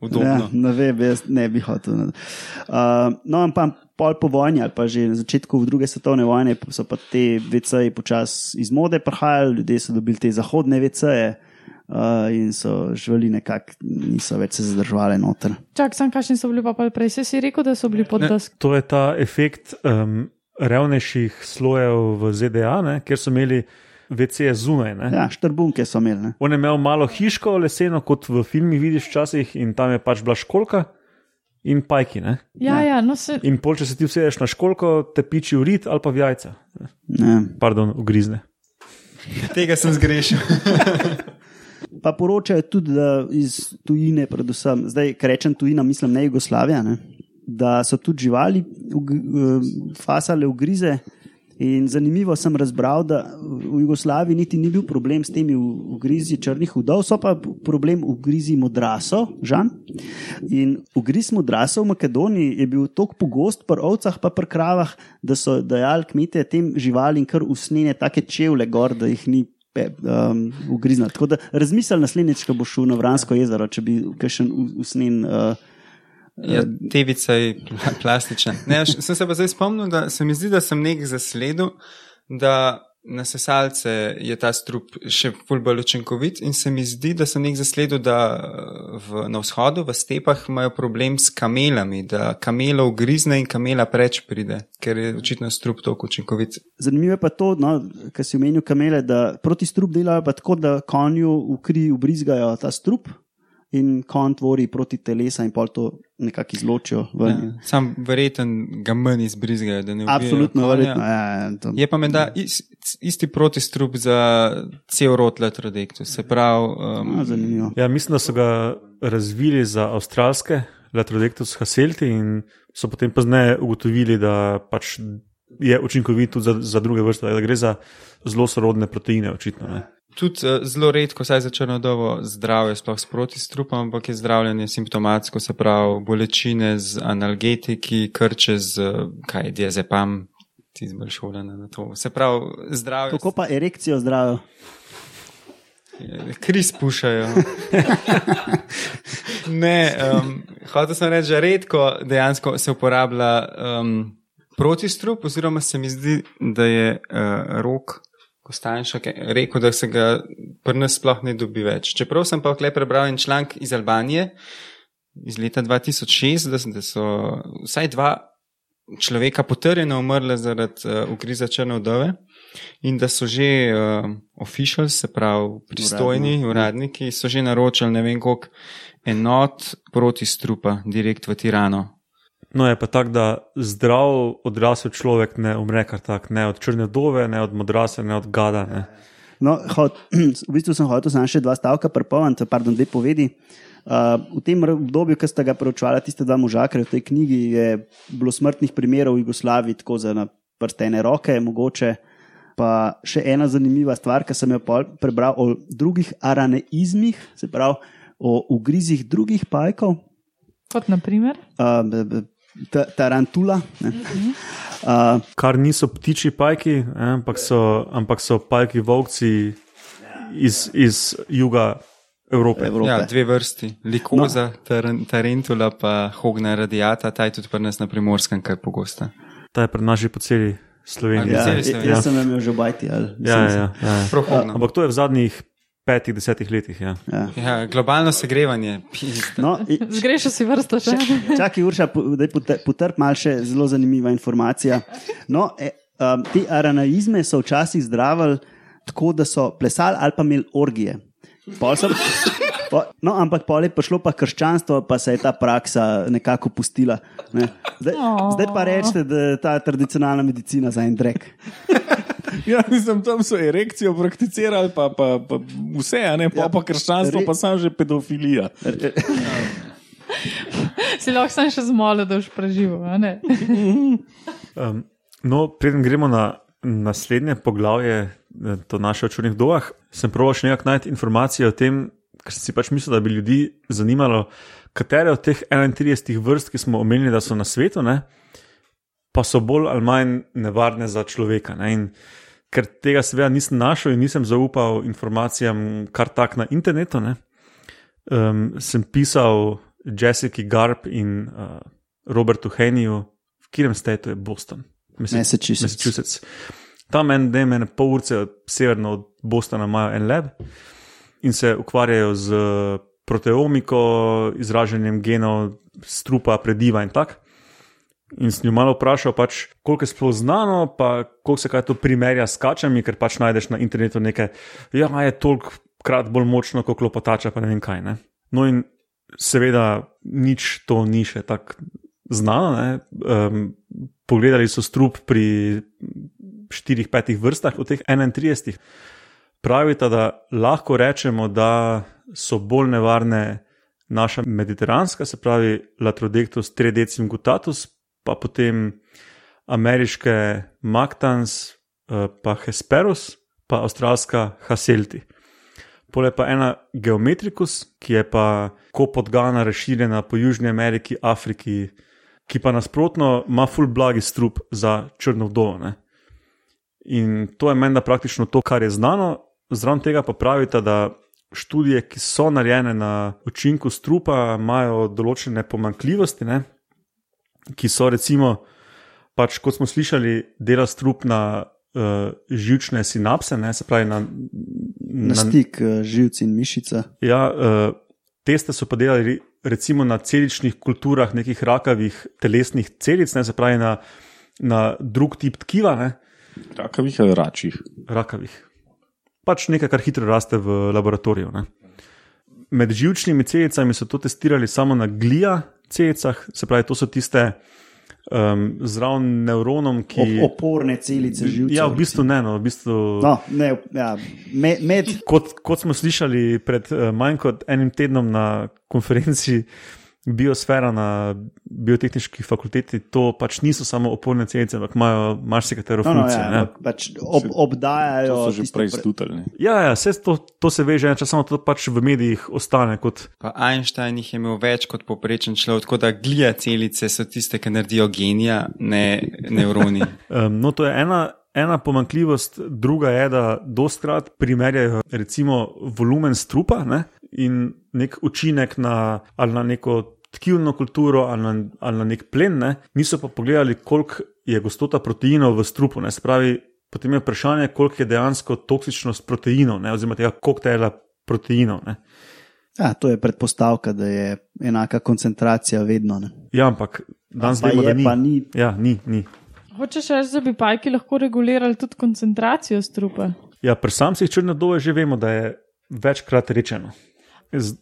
udobno. ne vem, jaz ne bi hotel. Uh, no, ampak pol po vojni ali pa že na začetku druge svetovne vojne so pa te VC-ji počasi iz mode prihajali, ljudje so dobili te zahodne VC-je. Uh, in so živeli nekako, niso več se zadržovali noter. Čak, sem kakšni so bili pa prej. Se si rekel, da so bili pod desk. To je ta efekt um, revnejših slojev v ZDA, ne, kjer so imeli VC zunaj. Ne. Ja, štrbunke so imeli. Ne? On je imel malo hiško, leseno, kot v filmih vidiš včasih, in tam je pač bila školka in pajki. Ne. Ja, ja, no se. In pol, če se ti usedeš na školko, te piči v rit ali pa v jajca. Ne. Pardon, ugrizne. Tega sem zgrešil. Pa poročajo tudi iz tujine, predvsem, zdaj, ker rečem tujina, mislim ne Jugoslavija, ne? da so tudi živali eh, fasale v grize. In zanimivo sem razbral, da v Jugoslaviji niti ni bil problem s temi ugrizi črnih udov, so pa problem ugrizi modrasov, žan. In ugriz modrasov v Makedoniji je bil tako pogost pri ovcah, pa pri kravah, da so dajali kmete tem živalim kar usnjene take čevlje gor, da jih ni pe- um, ugriznil. Tako da razmisli naslednjič, ko boš šel na Vransko jezero, če bi kakšen u- usnjen. Uh, Ja, tevica je pla- plastična. Ne, sem se pa zdaj spomnil, da se mi zdi, da sem nek zasledil, da na sesalce je ta strup še ful bolj učinkovit in se mi zdi, da sem nek zasledil, da v, na vzhodu, v stepah imajo problem s kamelami, da kamelo ugrizne in kamela preč pride, ker je očitno strup toliko učinkovit. Zanimivo je pa to, no, kar si omenil kamele, da proti strup delajo pa tako, da konju v kri ubrizgajo ta strup in konj tvori proti telesa in pol to nekako izločijo. Ja, sam verjeten ga manj izbrizgajo, da ne ubijajo Absolutno, konja. verjetno. Ja, ja, to- Je pa menda is, isti protistrup za cel rod letrodektu. Se pravi, um, A, zanimivo. Ja, mislim, da so ga razvili za avstralske Latrodectus haselti in so potem pozneje ugotovili, da pač je učinkovit tudi za, za druge vrste, da gre za zelo sorodne proteine, očitno. Ne. tudi uh, zelo redko, saj za črnodovo zdravje, sploh s protistrupom, ampak je zdravljenje simptomatsko, se pravi, bolečine z analgetiki, krče z, uh, kaj je diazepam, ti zbolj šolene na to. Se pravi, zdravje. Kako pa erekcijo zdravijo? Kri spušajo. ne, um, hotel sem reči, da redko dejansko se uporablja um, protistrup, oziroma se mi zdi, da je uh, rok. Kostanšek je rekel, da se ga pri nas sploh ne dobi več. Čeprav sem pa vklep prebral en članek iz Albanije iz leta 2006, da, s- da so vsaj dva človeka potrjeno umrla zaradi uh, ugriza črne vdove in da so že uh, officials, se pravi pristojni Uradno, uradniki, so že naročili ne vem koliko enot proti strupa direkt v Tirano. No, je pa tako, da zdrav odrasel človek ne umre kar tak, ne od črne dove, ne od modrasa, ne od gada. Ne. No, hot, v bistvu sem hotel samo še dva stavka prepolniti, pardon, dve povedi. Uh, v tem obdobju, ki ste ga preučevali, tiste dva možakra v tej knjigi, je bilo smrtnih primerov v Jugoslaviji tako za na prstene roke, mogoče. Pa še ena zanimiva stvar, ki sem jo pol prebral o drugih araneizmih, se pravi o ugrizih drugih pajkov, Kot naprimer. uh, tarantula. ne. Uh, Kar niso ptiči pajki, ne, ampak, so, ampak so pajki volkci iz, iz juga Evrope. Evrope. Ja, dve vrsti. Likoza, no. tarentula, pa hogna radiata, ta je tudi pri nas na primorskem, kaj pogosta. Ta je pred nami po celi Sloveniji. ja, ja, jaz sem imel že bajti. ali Ja, ja, ja, ja. Prav hogna. Ampak to je v zadnjih petih, desetih letih. Ja. Ja. Ja, globalno segrevanje. pizda. No, i- Zgrešil si vrsto še. Čakaj, Urša, potrp malo še zelo zanimiva informacija. No, e, um, te aranaizme so včasih zdravili tako, da so plesali ali pa imeli orgije. Pol so, po, no, ampak pol je prišlo pa krščanstvo, pa se je ta praksa nekako pustila. Ne. Zdaj, Oh. zdaj pa rečete, da je ta tradicionalna medicina za en drek. Ja, mislim, tam so erekcijo prakticirali, pa, pa, pa vse, a ne pa, Ja. pa krščanstvo, Re- pa sam že pedofilija. Si lahko sem še zmolil, da boš preživel. a ne? Um, no, preden gremo na naslednje poglavje, eh, to naše o črnih dovah, sem proval še nekaj najti informacije o tem, ker si pač mislil, da bi ljudi zanimalo, katere od teh 31 vrst, ki smo omenili, da so na svetu, ne, pa so bolj ali manj nevarne za človeka. Ne, ker tega seveda nisem našel in nisem zaupal informacijam kar tak na internetu, ne, um, sem pisal Jessica Garb in uh, Robertu Heniju, v katerem stetu je Boston. Massachusetts. Massachusetts. Tam en dan, ene pol ure severno od Bostona, imajo en lab in se ukvarjajo z proteomiko, izražanjem genov, strupa, prediva in tako. In sem jo malo vprašal, pač, koliko je sploh znano, pa koliko se kaj to primerja s kačami, ker pač najdeš na internetu nekaj, ja, je toliko krat bolj močno kot klopotača, pa ne vem kaj. Ne? No, in seveda, nič to ni še tako znano. Um, pogledali so strup pri 4-5 vrstah od teh 31. Pravite, da lahko rečemo, da so bolj nevarne naša mediteranska, se pravi Latrodectus, Tredecim gutatus, pa potem ameriške Mactans, eh, pa Hesperus, pa avstralska Haselti. Pole pa ena Geometricus, ki je pa kot podgana razširjena po Južni Ameriki, Afriki, ki pa nasprotno ima full blagi strup za črno vdovo. In to je menda praktično to, kar je znano. Zraven tega pa pravite, da študije, ki so narejene na učinku strupa, imajo določene pomankljivosti, ne? ki so recimo, pač, kot smo slišali, dela strup na uh, žilčne sinapse, ne? se pravi na, Na stik uh, živci in mišica. Ja, uh, teste so pa delali recimo na celičnih kulturah nekih rakavih telesnih celic, ne? se pravi na, na drug tip tkiva. Ne? Rakavih ali račjih? Rakavih. Pač nekaj, kar hitro raste v laboratoriju. Ne? Med žilčnimi celicami so to testirali samo na glija celicah, se pravi, to so tiste um, zraven nevronom, ki. Op oporne celice živcev. Ja, v bistvu ne. No, v bistvu, no, ne ja, med, med... Kot, kot smo slišali pred uh, manj kot enim tednom na konferenci Biosfera na biotehnički fakulteti, to pač niso samo oporne celice, ampak imajo marsikatero No, no, funkcijo. ja, ne. ampak pač ob, obdajajo. To so že prej pre- stutali. Ja, ja vse to, to se veže, če samo to pač v medijih ostane kot. Pa Einstein jih je imel več kot poprečen človek, tako da glija celice so tiste, ki naredijo genija, ne nevroni. Um, no, to je ena. Ena pomankljivost, druga je, da dostkrat primerjajo recimo volumen strupa ne, in nek učinek na, ali na neko tkivno kulturo ali na, ali na nek plen, ne. niso pa pogledali, koliko je gostota proteinov v strupu. Ne. Se pravi, potem je vprašanje, koliko je dejansko toksičnost proteinov, ne, oziroma tega koktejla proteinov. Ne. Ja, to je predpostavka, da je enaka koncentracija vedno. Ne. Ja, ampak danes vemo, da ni. ni. Ja, ni, ni. Hočeš reči, da bi pajki lahko regulirali tudi koncentracijo strupa? Ja, pri samcih črne dove že vemo, da je večkrat rečeno.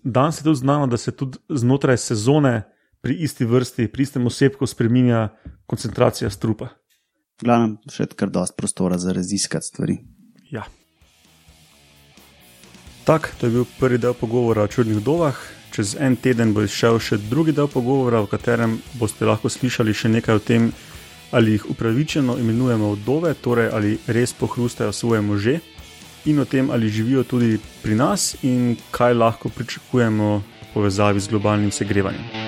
Danes je tudi znano, da se tudi znotraj sezone pri isti vrsti, pri istem osebku spremenja koncentracija strupa. V glavnem, še kar dosti prostora za raziskati stvari. Ja. Tak, to je bil prvi del pogovora o črnih dovah. Čez en teden bo izšel še drugi del pogovora, v katerem boste lahko slišali še nekaj o tem, ali jih upravičeno imenujemo vdove, torej ali res pohrustajo svoje može, in o tem, ali živijo tudi pri nas in kaj lahko pričakujemo v povezavi z globalnim segrevanjem.